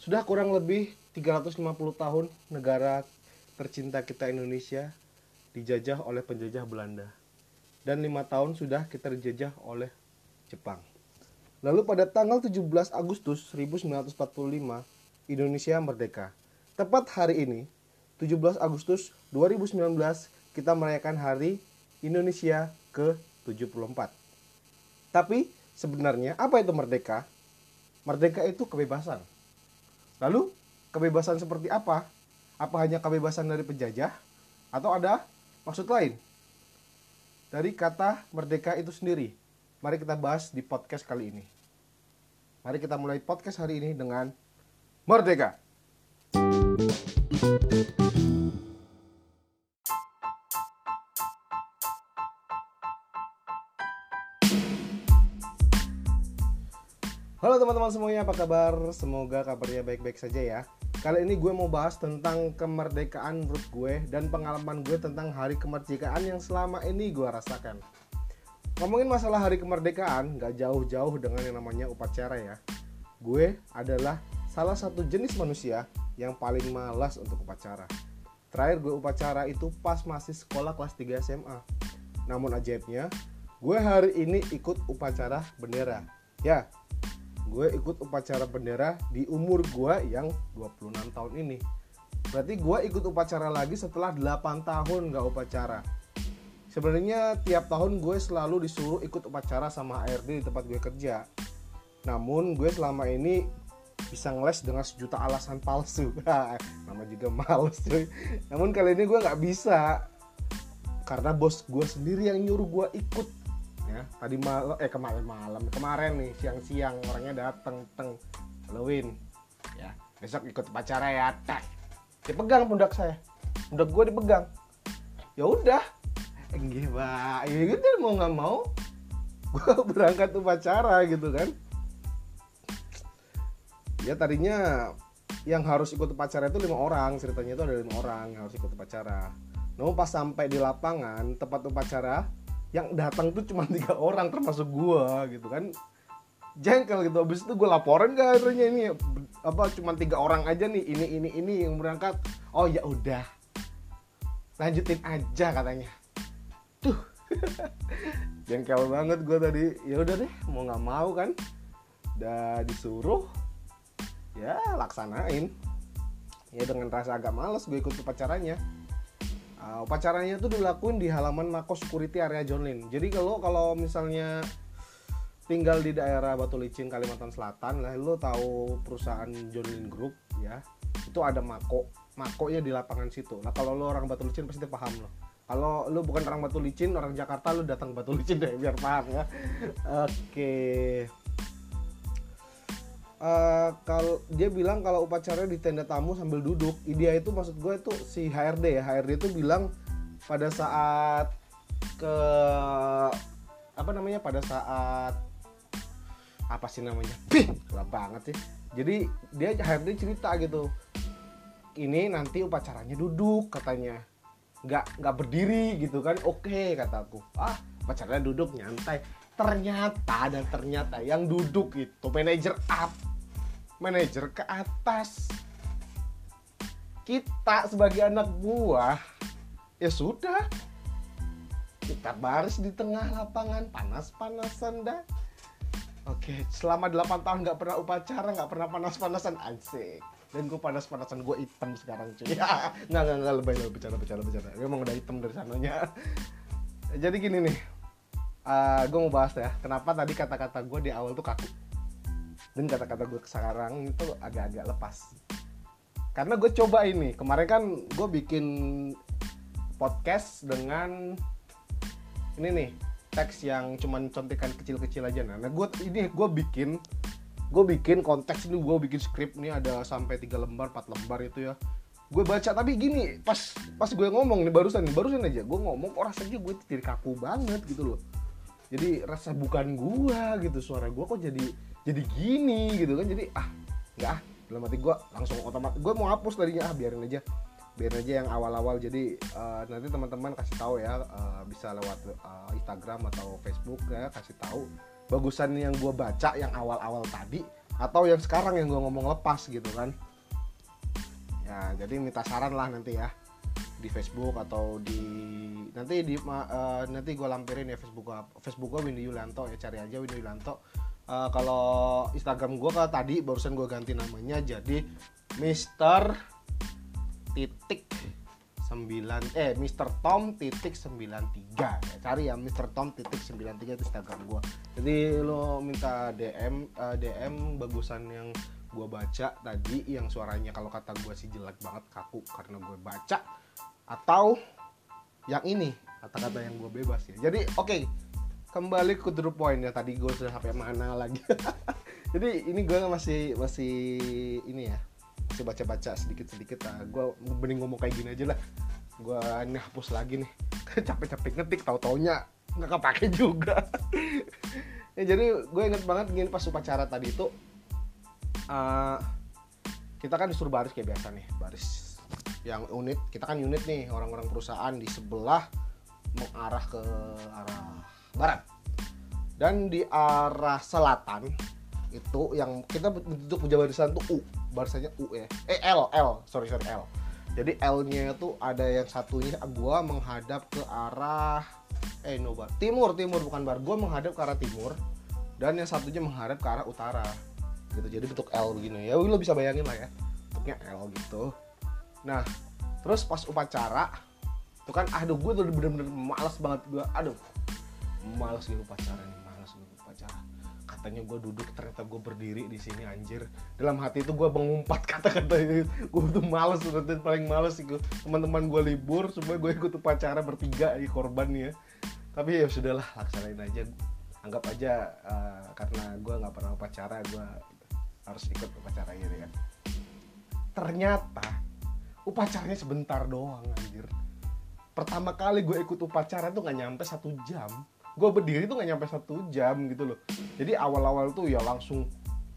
Sudah kurang lebih 350 tahun negara tercinta kita Indonesia dijajah oleh penjajah Belanda. Dan lima tahun sudah kita dijajah oleh Jepang. Lalu pada tanggal 17 Agustus 1945, Indonesia merdeka. Tepat hari ini, 17 Agustus 2019, kita merayakan hari Indonesia ke-74. Tapi sebenarnya apa itu merdeka? Merdeka itu kebebasan. Lalu kebebasan seperti apa? Apa hanya kebebasan dari penjajah atau ada maksud lain? Dari kata merdeka itu sendiri. Mari kita bahas di podcast kali ini. Mari kita mulai podcast hari ini dengan merdeka. Halo teman-teman semuanya, apa kabar? Semoga kabarnya baik-baik saja ya. Kali ini gue mau bahas tentang kemerdekaan menurut gue dan pengalaman gue tentang hari kemerdekaan yang selama ini gue rasakan. Ngomongin masalah hari kemerdekaan, gak jauh-jauh dengan yang namanya upacara ya. Gue adalah salah satu jenis manusia yang paling malas untuk upacara. Terakhir gue upacara itu pas masih sekolah kelas 3 SMA. Namun ajaibnya, gue hari ini ikut upacara bendera. Ya, gue ikut upacara bendera di umur gue yang 26 tahun ini. Berarti gue ikut upacara lagi setelah 8 tahun gak upacara. Sebenarnya tiap tahun gue selalu disuruh ikut upacara sama HRD di tempat gue kerja. Namun gue selama ini bisa ngeles dengan sejuta alasan palsu. Nama juga males cuy. Namun kali ini gue nggak bisa. Karena bos gue sendiri yang nyuruh gue ikut ya. Tadi malam eh kemarin malam kemarin nih siang-siang orangnya dateng teng Halloween. Ya. Besok ikut upacara ya tak. Dipegang pundak saya. Pundak gue dipegang. Ya udah. Enggih pak. Ya gitu mau nggak mau. Gue berangkat upacara gitu kan. Ya tadinya yang harus ikut upacara itu lima orang ceritanya itu ada lima orang yang harus ikut upacara. Namun pas sampai di lapangan tempat upacara yang datang tuh cuma tiga orang termasuk gua gitu kan. Jengkel gitu. Habis itu gue laporan ke akhirnya ini apa cuma tiga orang aja nih ini ini ini yang berangkat. Oh ya udah. Lanjutin aja katanya. Tuh. Jengkel banget gue tadi. Ya udah deh mau nggak mau kan. Udah disuruh ya laksanain. Ya dengan rasa agak males gue ikut upacaranya Uh, upacaranya itu dilakuin di halaman Mako Security area John Lin. Jadi kalau kalau misalnya tinggal di daerah Batu Licin Kalimantan Selatan lah lo tahu perusahaan John Lin Group ya itu ada Mako. Makonya di lapangan situ. Nah kalau lo orang Batu Licin pasti paham lo kalau lo bukan orang Batu Licin orang Jakarta lo datang Batu Licin deh biar paham ya. Oke Uh, kalau dia bilang kalau upacara di tenda tamu sambil duduk, dia itu maksud gue itu si HRD ya, HRD itu bilang pada saat ke apa namanya pada saat apa sih namanya, Bih, banget sih. Jadi dia HRD cerita gitu, ini nanti upacaranya duduk katanya, nggak nggak berdiri gitu kan, oke kataku, ah upacaranya duduk nyantai. Ternyata dan ternyata yang duduk itu manajer up manajer ke atas. Kita sebagai anak buah ya sudah. Kita baris di tengah lapangan panas-panasan dah. Oke selama 8 tahun nggak pernah upacara nggak pernah panas-panasan asik. Dan gue panas-panasan gue hitam sekarang cuy. Ya nggak nggak nggak lebay lebay bercanda bercanda bercanda. Emang udah hitam dari sananya. Jadi gini nih uh, gue mau bahas ya kenapa tadi kata-kata gue di awal tuh kaku dan kata-kata gue sekarang itu agak-agak lepas. Karena gue coba ini kemarin kan gue bikin podcast dengan ini nih teks yang cuman contekan kecil-kecil aja. Nah, nah gue ini gue bikin gue bikin konteks ini gue bikin skrip ini ada sampai tiga lembar 4 lembar itu ya. Gue baca tapi gini pas pas gue ngomong nih barusan nih barusan aja gue ngomong kok rasanya gue jadi kaku banget gitu loh. Jadi rasa bukan gue gitu suara gue kok jadi jadi gini gitu kan jadi ah nggak ah dalam hati gue langsung otomatis gue mau hapus tadinya ah biarin aja. Biarin aja yang awal-awal jadi uh, nanti teman-teman kasih tahu ya uh, bisa lewat uh, Instagram atau Facebook ya kasih tahu bagusan yang gue baca yang awal-awal tadi atau yang sekarang yang gue ngomong lepas gitu kan. Ya jadi minta saran lah nanti ya di Facebook atau di nanti di uh, nanti gue lampirin ya Facebook gue Facebook gue Windy Yulianto ya cari aja Windy Yulianto uh, kalau Instagram gue kan tadi barusan gue ganti namanya jadi Mister titik 9 eh Mister Tom titik 93 ya, cari ya Mister Tom titik 93 itu Instagram gue jadi lo minta DM uh, eh, DM bagusan yang gue baca tadi yang suaranya kalau kata gue sih jelek banget kaku karena gue baca atau yang ini kata-kata yang gue bebas ya. Jadi oke. okay, kembali ke the point ya tadi gue sudah sampai mana lagi. Jadi ini gue masih masih ini ya masih baca-baca sedikit-sedikit nah gue mending ngomong kayak gini aja lah. Gue ini hapus lagi nih. Capek-capek ngetik tau taunya nggak kepake juga. Ya jadi gue inget banget gini pas upacara tadi itu uh, kita kan disuruh baris kayak biasa nih baris yang unit. Kita kan unit nih orang-orang perusahaan di sebelah mengarah ke arah barat. Dan di arah selatan itu yang kita bentuk meja barisan tuh U. Barisannya U ya. Eh L L. Sorry sorry L. Jadi L nya itu ada yang satunya gua menghadap ke arah eh no bar timur timur bukan bar. Gua menghadap ke arah timur dan yang satunya menghadap ke arah utara gitu. Jadi bentuk L begini. Ya lo bisa bayangin lah ya bentuknya L gitu. Nah terus pas upacara itu kan aduh gue tuh bener-bener males banget. Gue aduh males gitu upacara nih males gitu upacara katanya gue duduk ternyata gue berdiri di sini anjir. Dalam hati itu gue mengumpat kata-kata itu. Gue tuh males tuh paling males sih teman-teman gue libur semua gue ikut upacara bertiga di korban ya. Tapi ya sudahlah laksanain aja. Anggap aja uh, karena gue nggak pernah upacara gue harus ikut upacara gitu kan ternyata upacaranya sebentar doang anjir. Pertama kali gue ikut upacara tuh nggak nyampe satu jam gue berdiri tuh nggak nyampe satu jam gitu loh. Jadi awal-awal tuh ya langsung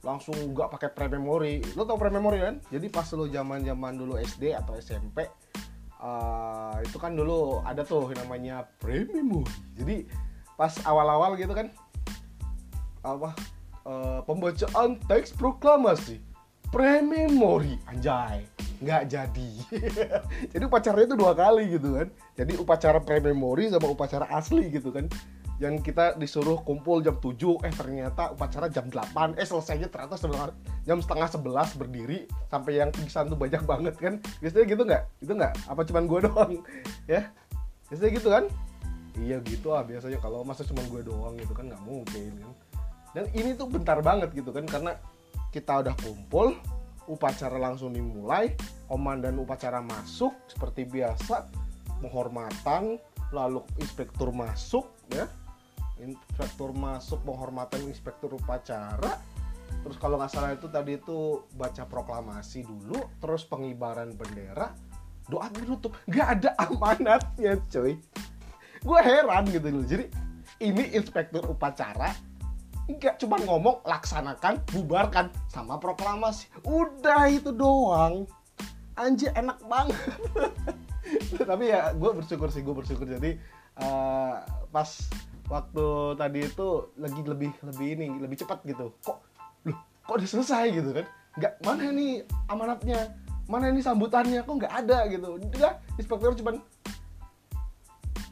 langsung nggak pakai pre-memory. Lo tau pre-memory kan? Jadi pas lo zaman zaman dulu SD atau SMP uh, eh, itu kan dulu ada tuh namanya pre-memory. Jadi pas awal-awal gitu kan apa uh, pembacaan teks proklamasi. Prememori anjay nggak jadi. Jadi upacaranya itu dua kali gitu kan. Jadi upacara prememori sama upacara asli gitu kan yang kita disuruh kumpul jam 7 eh ternyata upacara jam 8 eh selesainya ternyata sebelah, jam setengah 11 berdiri sampai yang pingsan tuh banyak banget kan? Biasanya gitu nggak? Itu nggak? Apa cuman gue doang? Ya? Biasanya gitu kan? Iya gitu ah biasanya. Kalau masa cuma gue doang gitu kan nggak mungkin kan? Dan ini tuh bentar banget gitu kan karena kita udah kumpul upacara langsung dimulai komandan upacara masuk seperti biasa penghormatan lalu inspektur masuk ya inspektur masuk penghormatan inspektur upacara terus kalau nggak salah itu tadi itu baca proklamasi dulu terus pengibaran bendera doa ditutup nggak ada amanatnya coy gue heran gitu loh jadi ini inspektur upacara Enggak cuma ngomong laksanakan, bubarkan sama proklamasi. Udah itu doang. Anjir enak banget. Tapi ya gue bersyukur sih gue bersyukur jadi uh, pas waktu tadi itu lagi lebih lebih ini lebih cepat gitu. Kok loh kok udah selesai gitu kan? Enggak mana nih amanatnya? Mana ini sambutannya? Kok nggak ada gitu? Udah inspektur cuman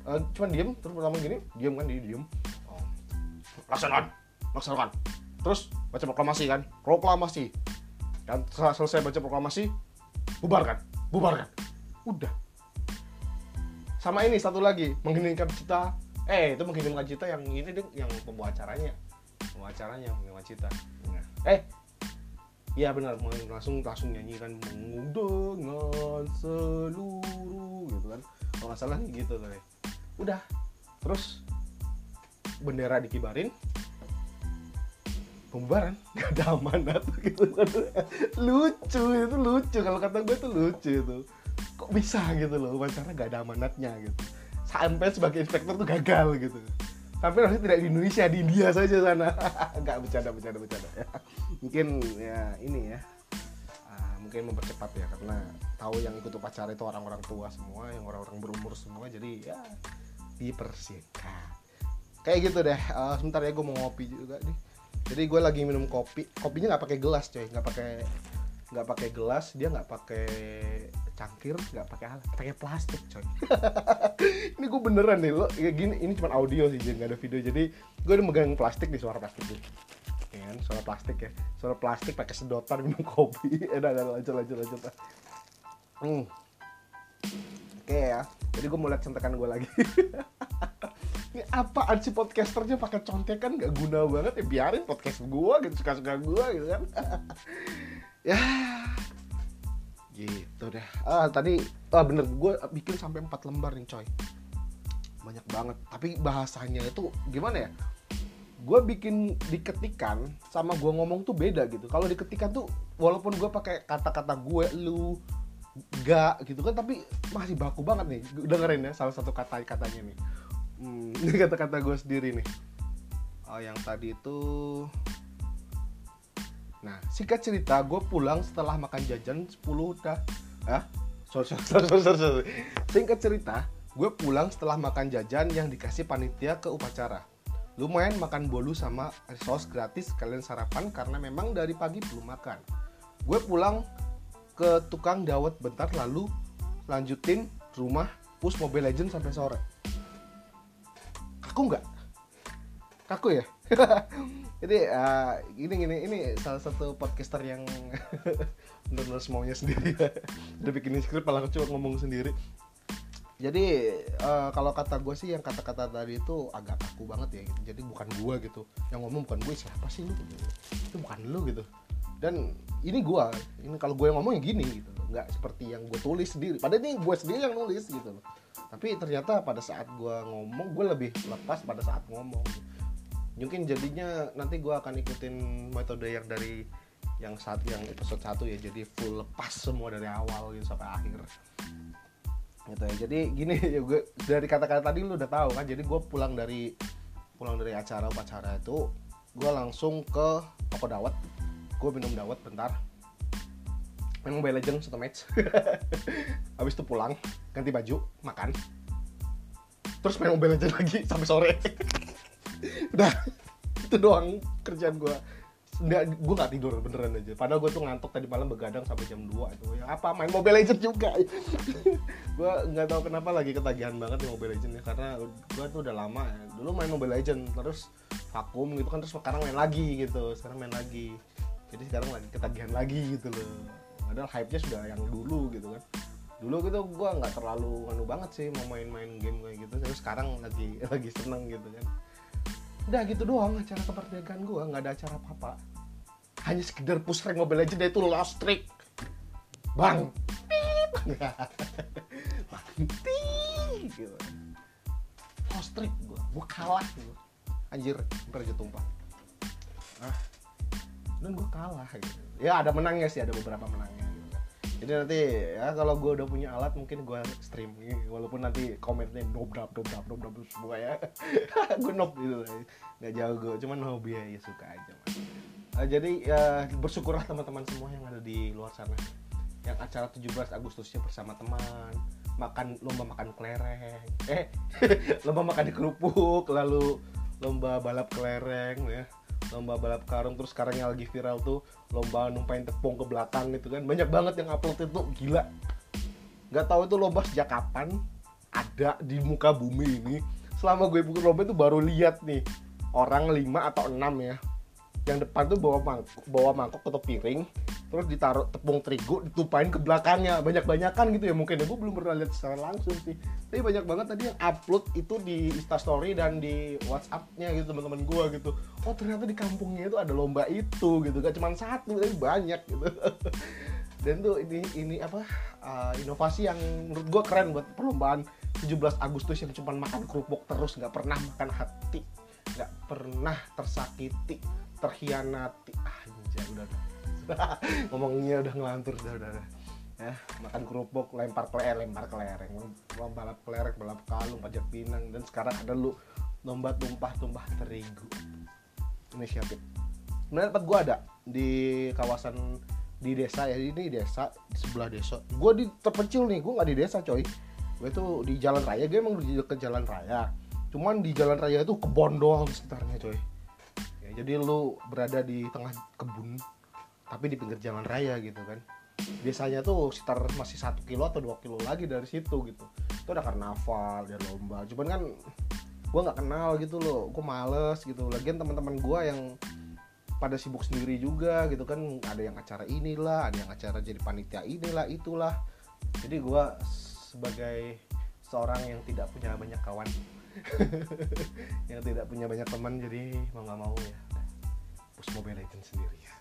uh, cuman diem terus pertama gini diem kan dia diem laksanakan laksanakan terus baca proklamasi kan proklamasi setelah selesai baca proklamasi bubarkan bubarkan udah sama ini satu lagi mengheningkan cita. Eh itu mengheningkan cita yang ini deh yang pembawa acaranya pembawa acaranya mengheningkan cita eh Iya benar, langsung langsung nyanyikan dengan seluruh gitu kan. Kalau nggak salah gitu tadi. Udah, terus bendera dikibarin, pembubaran gak ada amanat gitu lucu itu lucu. Kalau kata gue tuh lucu itu kok bisa gitu loh wawancara gak ada amanatnya gitu. Sampai sebagai inspektor tuh gagal gitu. Tapi harusnya tidak di Indonesia di India saja sana. Nggak bercanda bercanda bercanda. Ya. mungkin ya ini ya. Uh, mungkin mempercepat ya karena tahu yang ikut upacara itu orang-orang tua semua yang orang-orang berumur semua jadi ya dipersingkat kayak gitu deh. Uh, sebentar ya gue mau ngopi juga nih. Jadi gue lagi minum kopi. Kopinya nggak pakai gelas coy. Nggak pakai nggak pakai gelas dia nggak pakai cangkir nggak pakai alat pakai plastik coy. Ini gue beneran nih lo kayak gini ini cuma audio sih jadi nggak ada video. Jadi gue udah megang plastik di suara plastik ya kan suara plastik ya. Suara plastik pakai sedotan minum kopi. Eh dah lanjut lanjut lanjut. Hmm. oke ya. Jadi gue mau lihat contekan gue lagi. Ini apaan sih podcasternya pakai contekan? Gak guna banget ya biarin podcast gue gitu suka suka gue gitu kan. Ya. Gitu deh ah tadi ah bener gue bikin sampai empat lembar nih coy. Banyak banget. Tapi bahasanya itu gimana ya? Gue bikin diketikan sama gue ngomong tuh beda gitu. Kalau diketikan tuh walaupun gue pakai kata-kata gue lu gak gitu kan tapi masih baku banget nih. Dengerin ya salah satu kata katanya nih. Hmm, ini kata-kata gue sendiri nih. Oh yang tadi itu Nah, singkat cerita, gue pulang setelah makan jajan 10 dah. Ah, sorry, sorry, sorry, sorry, sorry. Singkat cerita, gue pulang setelah makan jajan yang dikasih panitia ke upacara. Lumayan makan bolu sama saus gratis kalian sarapan karena memang dari pagi belum makan. Gue pulang ke tukang dawet bentar lalu lanjutin rumah push Mobile Legend sampai sore. Kaku nggak? Kaku ya? jadi uh, gini gini ini salah satu podcaster yang benar-benar semuanya sendiri. Udah bikin skrip malah cuma ngomong sendiri. Jadi uh, kalau kata gue sih yang kata-kata tadi itu agak kaku banget ya. Gitu. jadi bukan gue gitu. Yang ngomong bukan gue siapa sih lu? Itu bukan lu gitu. Dan ini gue ini kalau gue yang ngomong ya gini gitu. Nggak seperti yang gue tulis sendiri. Padahal ini gue sendiri yang nulis gitu loh. Tapi ternyata pada saat gue ngomong gue lebih lepas pada saat ngomong mungkin jadinya nanti gue akan ikutin metode yang dari yang saat yang episode satu ya. Jadi full lepas semua dari awal gitu sampai akhir. Gitu ya. Jadi gini ya gue dari kata-kata tadi lu udah tahu kan? Jadi gue pulang dari pulang dari acara upacara itu gue langsung ke toko dawet. Gue minum dawet bentar. Main Mobile Legends satu match. Habis itu pulang ganti baju makan. Terus main Mobile lagi sampai sore udah itu doang kerjaan gue nggak gue nggak tidur beneran aja. Padahal gue tuh ngantuk tadi malam begadang sampai jam 2 itu. Ya apa main Mobile Legends juga. Gue nggak tahu kenapa lagi ketagihan banget di Mobile Legends ya karena gue tuh udah lama ya. dulu main Mobile Legends terus vakum gitu kan terus sekarang main lagi gitu. Sekarang main lagi. Jadi sekarang lagi ketagihan lagi gitu loh. Padahal hype nya sudah yang dulu gitu kan. Dulu gitu gue nggak terlalu anu banget sih mau main-main game kayak gitu. Tapi sekarang lagi lagi seneng gitu kan udah gitu doang acara kemerdekaan gue nggak ada acara apa-apa. Hanya sekedar push rank Mobile Legends itu lost trick. Bang. Bang gitu. lost trick gue gue kalah gitu anjir aja tumpah. Ah. Dan gue kalah gitu. Ya ada menangnya sih ada beberapa menangnya jadi nanti ya kalau gue udah punya alat mungkin gue stream walaupun nanti komennya dobrap dobrap dobrap semua ya. Gue nob gitu nggak jago cuman hobi ya suka aja. Uh, jadi uh, bersyukurlah teman-teman semua yang ada di luar sana. Yang acara 17 Agustusnya bersama teman makan lomba makan kelereng. Eh lomba makan kerupuk lalu lomba balap kelereng ya lomba balap karung terus sekarang yang lagi viral tuh lomba numpain tepung ke belakang gitu kan. Banyak banget yang upload itu gila. Nggak tahu itu lomba sejak kapan ada di muka bumi ini. Selama gue ikut lomba itu baru lihat nih orang lima atau enam ya. Yang depan tuh bawa mangkuk bawa mangkuk atau piring terus ditaruh tepung terigu ditumpahin ke belakangnya. Banyak banyakan gitu ya mungkin. Ya gue belum pernah lihat secara langsung sih. Tapi banyak banget tadi yang upload itu di Story dan di WhatsAppnya gitu teman-teman gue gitu. Oh ternyata di kampungnya itu ada lomba itu gitu. Gak cuma satu tapi banyak gitu. Dan tuh ini ini apa uh, inovasi yang menurut gue keren buat perlombaan 17 Agustus yang cuma makan kerupuk terus nggak pernah makan hati nggak pernah tersakiti terhianati. Ah udah, udah ngomongnya udah ngelantur udah udah, ya makan kerupuk lempar kelereng lempar kelereng. Balap kelereng balap kalung pajak pinang. Dan sekarang ada lu lomba tumpah tumpah terigu. Inisiatif. Nah, tempat gue ada di kawasan di desa ya. Ini desa di sebelah desa. Gue di terpencil nih gue nggak di desa coy. Gue tuh di jalan raya gue emang di ke jalan raya. Cuman di jalan raya itu kebon doang sekitarnya coy. Ya, jadi lu berada di tengah kebun tapi di pinggir jalan raya gitu kan. Biasanya tuh sekitar masih satu kilo atau dua kilo lagi dari situ gitu. Itu ada karnaval ada lomba. Cuman kan gue nggak kenal gitu loh. Gue males gitu. Lagian teman-teman gue yang pada sibuk sendiri juga gitu kan. Ada yang acara inilah ada yang acara jadi panitia inilah itulah. Jadi gue sebagai seorang yang tidak punya banyak kawan yang tidak punya banyak teman jadi mau nggak mau ya push mobile legend sendiri ya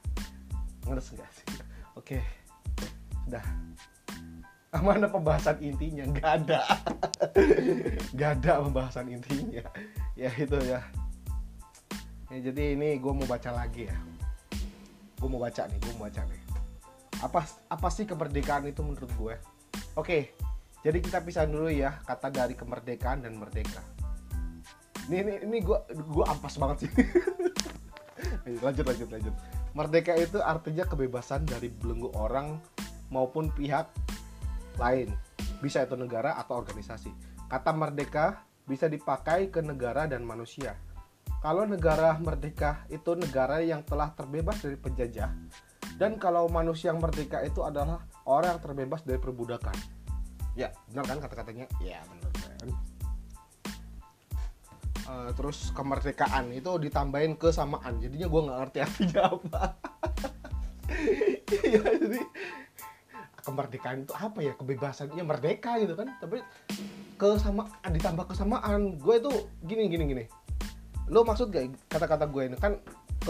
ngerti nggak sih? Oke sudah. Ah, mana pembahasan intinya? Nggak ada. Nggak ada pembahasan intinya. Ya itu ya. Ya jadi ini gue mau baca lagi ya. Gue mau baca nih gue mau baca nih. Apa apa sih kemerdekaan itu menurut gue oke jadi kita pisah dulu ya kata dari kemerdekaan dan merdeka. Ini ini ini gue gue ampas banget sih. Lanjut lanjut lanjut merdeka itu artinya kebebasan dari belenggu orang maupun pihak lain. Bisa itu negara atau organisasi. Kata merdeka bisa dipakai ke negara dan manusia. Kalau negara merdeka itu negara yang telah terbebas dari penjajah dan kalau manusia yang merdeka itu adalah orang yang terbebas dari perbudakan. Ya benar kan kata-katanya? Ya benar kan uh, terus kemerdekaan itu ditambahin kesamaan jadinya gue nggak ngerti artinya apa. Ya jadi kemerdekaan itu apa ya? Kebebasannya merdeka gitu kan. Tapi kesama ditambah kesamaan gue itu gini gini gini. Lo maksud gak kata-kata gue ini? Kan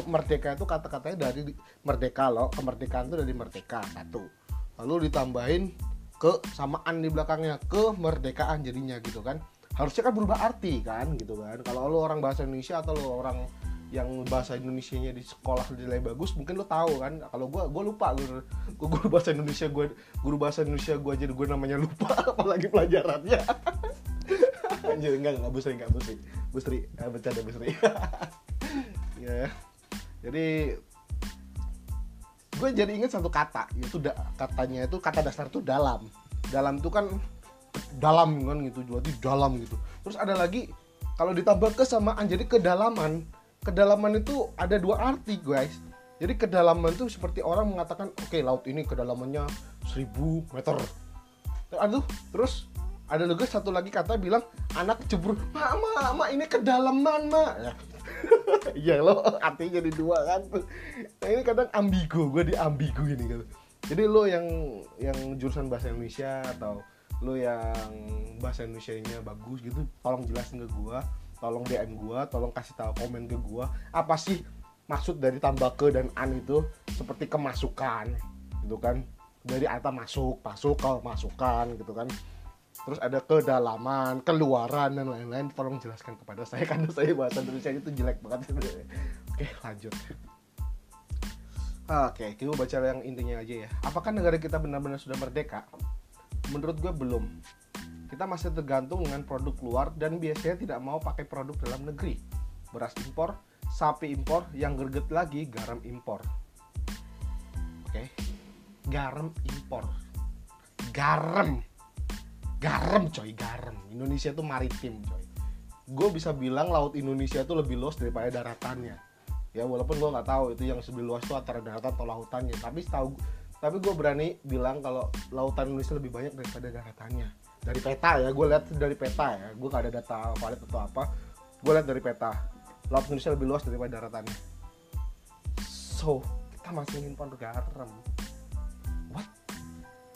merdeka itu kata-katanya dari merdeka lo kemerdekaan itu dari merdeka satu. Lalu ditambahin kesamaan di belakangnya kemerdekaan jadinya gitu kan harusnya kan berubah arti kan gitu kan. Kalau lo orang bahasa Indonesia atau lo orang yang bahasa Indonesia-nya di sekolah nilai bagus mungkin lo tahu kan. Kalau gue gue lupa gue guru bahasa Indonesia gue guru bahasa Indonesia gue jadi gue namanya lupa apalagi pelajarannya. Anjir enggak enggak busri enggak busri. Busri eh, bercanda busri. Ya. Jadi gue jadi inget satu kata itu da, katanya itu kata dasar itu dalam. Dalam itu kan dalam kan gitu jadi dalam gitu. Terus ada lagi kalau ditambah kesamaan jadi kedalaman kedalaman itu ada dua arti guys. Jadi kedalaman itu seperti orang mengatakan oke okay, laut ini kedalamannya 1000 meter. Aduh terus ada juga satu lagi kata bilang anak cebur mama mama ini kedalaman mak ya. iya lo artinya jadi dua kan. Nah, ini kadang ambigu gue di ambigu ini gitu. Jadi lo yang yang jurusan bahasa Indonesia atau lo yang bahasa Indonesia nya bagus gitu tolong jelasin ke gue tolong DM gue tolong kasih tahu komen ke gue apa sih maksud dari tambah ke dan an itu seperti kemasukan gitu kan? Dari kata masuk masuk ke masukan gitu kan? Terus ada kedalaman, keluaran dan lain-lain tolong jelaskan kepada saya karena saya bahasa Indonesia itu jelek banget oke lanjut. Oke kita baca yang intinya aja ya. Apakah negara kita benar-benar sudah merdeka menurut gue belum. Kita masih tergantung dengan produk luar dan biasanya tidak mau pakai produk dalam negeri. Beras impor sapi impor yang gerget lagi garam impor. Oke? Garam impor. Garam. Garam coy garam. Indonesia tuh maritim coy. Gue bisa bilang laut Indonesia tuh lebih luas daripada daratannya. Ya walaupun gue nggak tahu itu yang lebih luas tuh antara daratan atau lautannya. Tapi tahu tapi gue berani bilang kalau lautan Indonesia lebih banyak daripada daratannya dari peta ya gue lihat dari peta ya. Gue gak ada data valid atau apa. Gue lihat dari peta. Laut Indonesia lebih luas daripada daratannya so kita masih impor garam.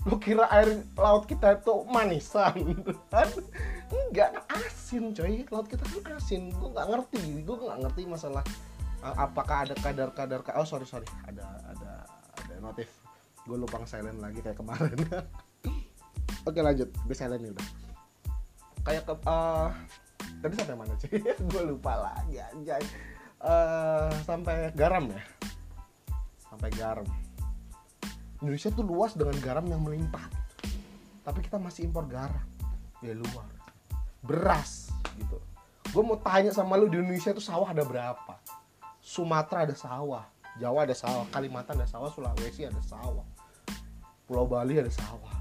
Lu kira air laut kita itu manisan? Kan? Enggak asin coy. Laut kita kan asin. Gue nggak ngerti. Gue nggak ngerti masalah uh, apakah ada kadar-kadar oh sorry sorry. Ada ada ada notif gue lupa silent lagi kayak kemarin. Oke lanjut. Gue silent nih udah. Kayak ke uh, tadi sampai mana sih? Gue lupa lagi anjay. Uh, sampai garam ya? Sampai garam. Indonesia tuh luas dengan garam yang melimpah. Tapi kita masih impor garam. Ya luar. Beras gitu. Gue mau tanya sama lu di Indonesia tuh sawah ada berapa? Sumatera ada sawah Jawa ada sawah Kalimantan ada sawah Sulawesi ada sawah Pulau Bali ada sawah.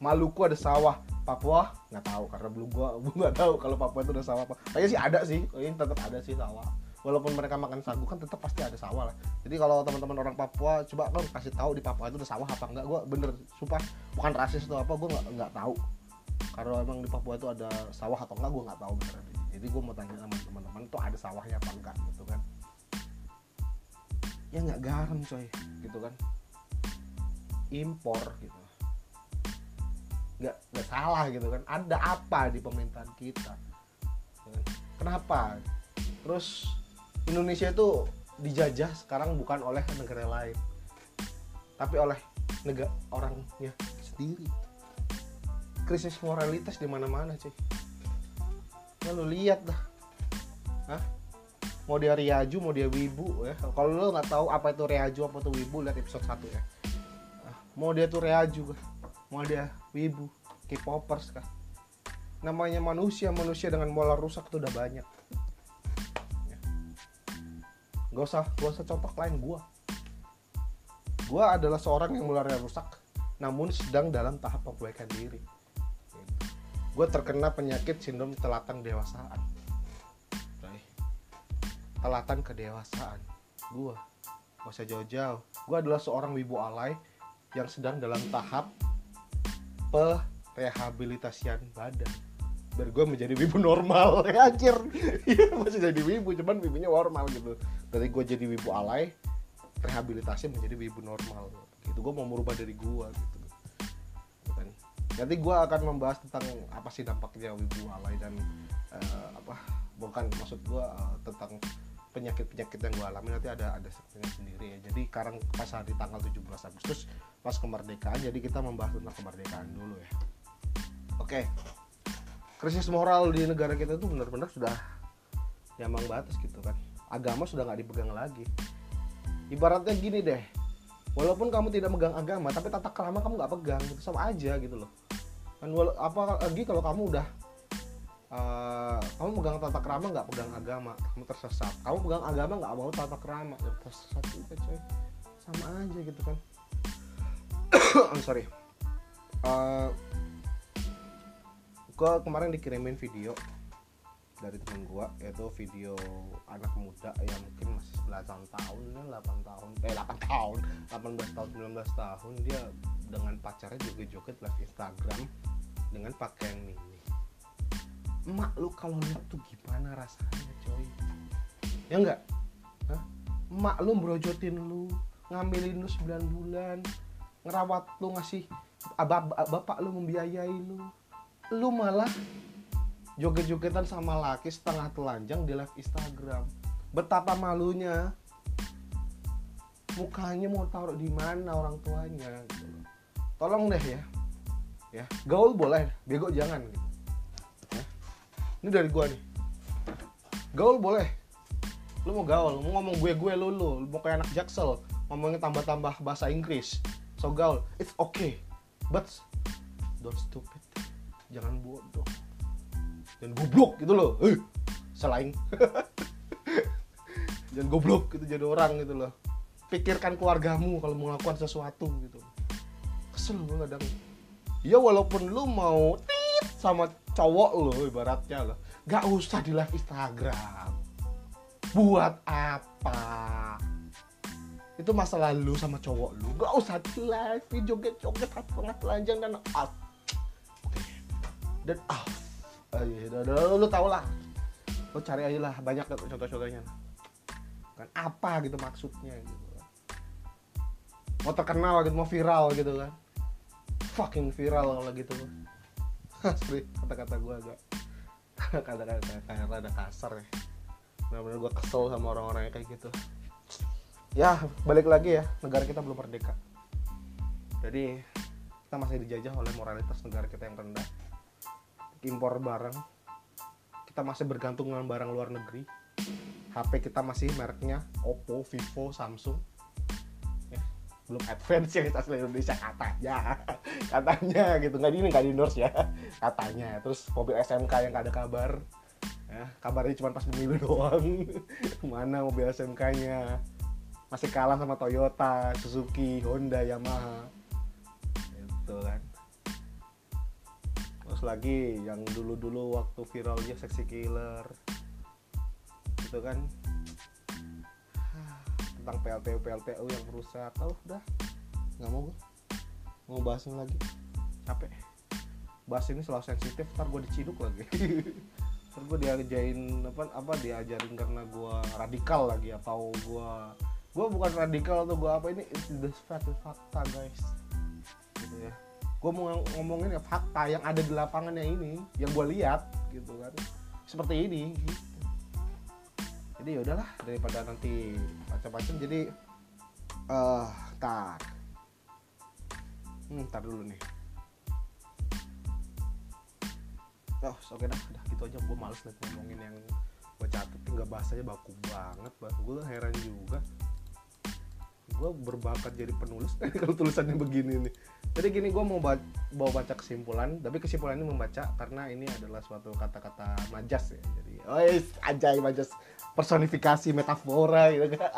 Maluku ada sawah. Papua? Nggak tahu karena belum gua gua nggak tahu kalau Papua itu ada sawah apa. Kayaknya sih ada sih. Kayaknya tetap ada sih sawah. Walaupun mereka makan sagu kan tetap pasti ada sawah lah. Jadi kalau teman-teman orang Papua coba kan kasih tahu di Papua itu ada sawah apa enggak gue bener sumpah bukan rasis atau apa gue nggak nggak tahu. Karena emang di Papua itu ada sawah atau enggak gue nggak tahu bener jadi gue mau tanya sama teman-teman itu ada sawahnya apa enggak gitu kan. Ya nggak garam coy. Gitu kan impor gitu. Nggak nggak salah gitu kan. Ada apa di pemerintahan kita? Kenapa? Terus Indonesia itu dijajah sekarang bukan oleh negara lain tapi oleh negara orangnya sendiri. Krisis moralitas di mana-mana cuy. Ya lu lihat dah. Hah? mau dia riaju mau dia wibu ya. Kalau lu nggak tahu apa itu riaju apa itu wibu lihat episode 1 ya mau dia tuh riaju kah mau dia wibu K-popers kah. Namanya manusia manusia dengan moral rusak itu udah banyak. Ya. gak usah gak usah contoh lain gua. Gua adalah seorang yang molarnya rusak namun sedang dalam tahap perbaikan diri. Gue terkena penyakit sindrom telatan dewasaan. Telatan kedewasaan gue gak usah jauh-jauh. Gue adalah seorang wibu alay yang sedang dalam tahap perehabilitasian badan. Biar gue menjadi wibu normal ya anjir. Iya masih jadi wibu cuman wibunya normal gitu. Dari gue jadi wibu alay rehabilitasi menjadi wibu normal. Gitu gue mau merubah dari gue gitu. Kan? Nanti gue akan membahas tentang apa sih dampaknya wibu alay dan uh, apa bukan maksud gue uh, tentang penyakit-penyakit yang gue alami. Nanti ada ada sendiri. Ya jadi sekarang pas hari tanggal 17 Agustus pas kemerdekaan jadi kita membahas tentang kemerdekaan dulu ya. Oke. Krisis moral di negara kita itu benar-benar sudah nyambang batas gitu kan. Agama sudah nggak dipegang lagi. Ibaratnya gini deh walaupun kamu tidak megang agama tapi tata kerama kamu nggak pegang gitu sama aja gitu loh. Kan apa lagi kalau kamu udah uh, kamu pegang tata kerama nggak pegang agama kamu tersesat. Kamu pegang agama nggak mau tata kerama ya tersesat juga coy. Sama aja gitu kan I'm sorry. Uh, gua kemarin dikirimin video dari temen gua yaitu video anak muda yang mungkin masih belasan tahun ya 8 tahun eh 8 tahun 18 tahun 19 tahun dia dengan pacarnya joget-joget live Instagram dengan pakaian mini. Emak lu kalau lihat tuh gimana rasanya coy? Ya enggak? Hah? emak lu brojotin lu ngambilin lu 9 bulan ngerawat lu ngasih bapak lu membiayai lu. Lu malah joget-jogetan sama laki setengah telanjang di live Instagram. Betapa malunya. Mukanya mau taruh di mana orang tuanya gitu. tolong deh ya. Ya gaul boleh bego jangan. Gitu ini dari gua nih. Gaul boleh. Lu mau gaul mau ngomong gue gue lu lu mau kayak anak jaksel ngomongnya tambah-tambah bahasa Inggris so gaul. It's okay. But don't stupid. Jangan bodoh. Jangan goblok gitu loh. Eh selain. Jangan goblok gitu jadi orang gitu loh. Pikirkan keluargamu kalau mau melakukan sesuatu gitu. Kesel gue kadang. Ya walaupun lu mau tit sama cowok lo ibaratnya lo gak usah di live Instagram. Buat apa itu masa lalu sama cowok lu. Gak usah live joget joget tengah telanjang dan off dan oh, iya, lu, lu tau lah. Lu cari aja lah banyak contoh-contohnya. Kan apa gitu maksudnya gitu. Mau terkenal gitu mau viral gitu kan. Fucking viral kalau gitu. Asli kata-kata gue agak kata-kata kayak rada kasar ya. Benar-benar gue kesel sama orang-orang kayak gitu ya balik lagi ya. Negara kita belum merdeka. Jadi kita masih dijajah oleh moralitas negara kita yang rendah. Impor barang. Kita masih bergantung dengan barang luar negeri. HP kita masih mereknya Oppo, Vivo, Samsung. Belum advance ya asli Indonesia katanya. Katanya gitu. Nggak ini nggak di endorse ya. Katanya. Terus mobil SMK yang gak ada kabar. Ya kabarnya cuma pas pemilu doang. Mana mobil SMK nya masih kalah sama Toyota Suzuki Honda Yamaha. Itu kan. Terus lagi yang dulu-dulu waktu viralnya seksi killer. Itu kan. Tentang PLTU PLTU yang rusak. Oh udah nggak mau gue mau bahas lagi. Capek. Bahas ini selalu sensitif ntar gue diciduk lagi. Ntar gue diajarin apa apa diajarin karena gue radikal lagi atau gue gue bukan radikal atau gue apa ini it's the fact fakta guys. Gitu ya. Gue mau ngomongin ya fakta yang ada di lapangannya ini yang gue lihat gitu kan. Seperti ini gitu. jadi ya udahlah daripada nanti macam-macam jadi eh uh, tar hmm tar dulu nih. Oh oke dah udah gitu aja. Gue males nih ngomongin yang gue catet nggak bahasanya baku banget bah gue heran juga gue berbakat jadi penulis. Kalau tulisannya begini nih. Jadi gini gue mau baca, bawa baca kesimpulan tapi kesimpulan ini membaca karena ini adalah suatu kata-kata majas ya. Jadi oh ajay majas. Personifikasi metafora gitu kan.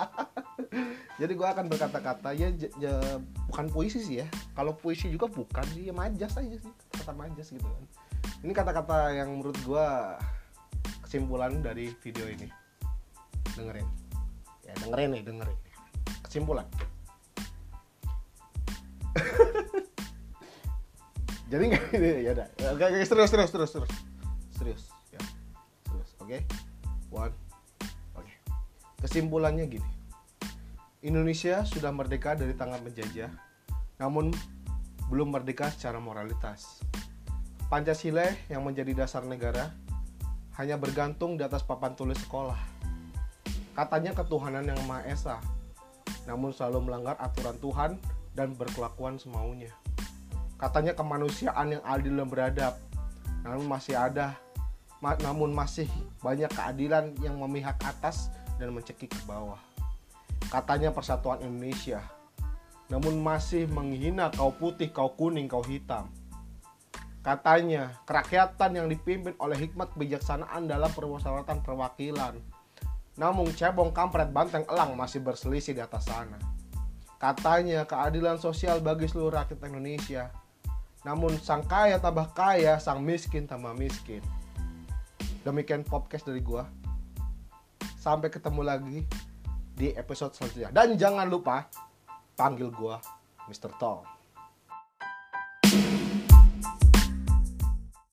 Jadi gue akan berkata-kata ya, ya bukan puisi sih ya. Kalau puisi juga bukan sih ya majas aja sih. Kata majas gitu kan. Ini kata-kata yang menurut gue kesimpulan dari video ini. Dengerin. Ya dengerin nih dengerin kesimpulan. Jadi nggak ini ya udah. Oke oke serius serius serius serius. Serius ya. Serius oke. Okay? one oke. Okay. kesimpulannya gini. Indonesia sudah merdeka dari tangan penjajah namun belum merdeka secara moralitas. Pancasila yang menjadi dasar negara hanya bergantung di atas papan tulis sekolah. Katanya ketuhanan yang Maha Esa, namun selalu melanggar aturan Tuhan dan berkelakuan semaunya. Katanya kemanusiaan yang adil dan beradab, namun masih ada namun masih banyak keadilan yang memihak atas dan mencekik ke bawah. Katanya persatuan Indonesia, namun masih menghina kau putih, kau kuning, kau hitam Katanya, kerakyatan yang dipimpin oleh hikmat kebijaksanaan dalam permusyawaratan perwakilan. Namun cebong kampret banteng elang masih berselisih di atas sana. Katanya keadilan sosial bagi seluruh rakyat Indonesia. Namun sang kaya tambah kaya, sang miskin tambah miskin. Demikian podcast dari gua. Sampai ketemu lagi di episode selanjutnya. Dan jangan lupa panggil gua Mr. Tom.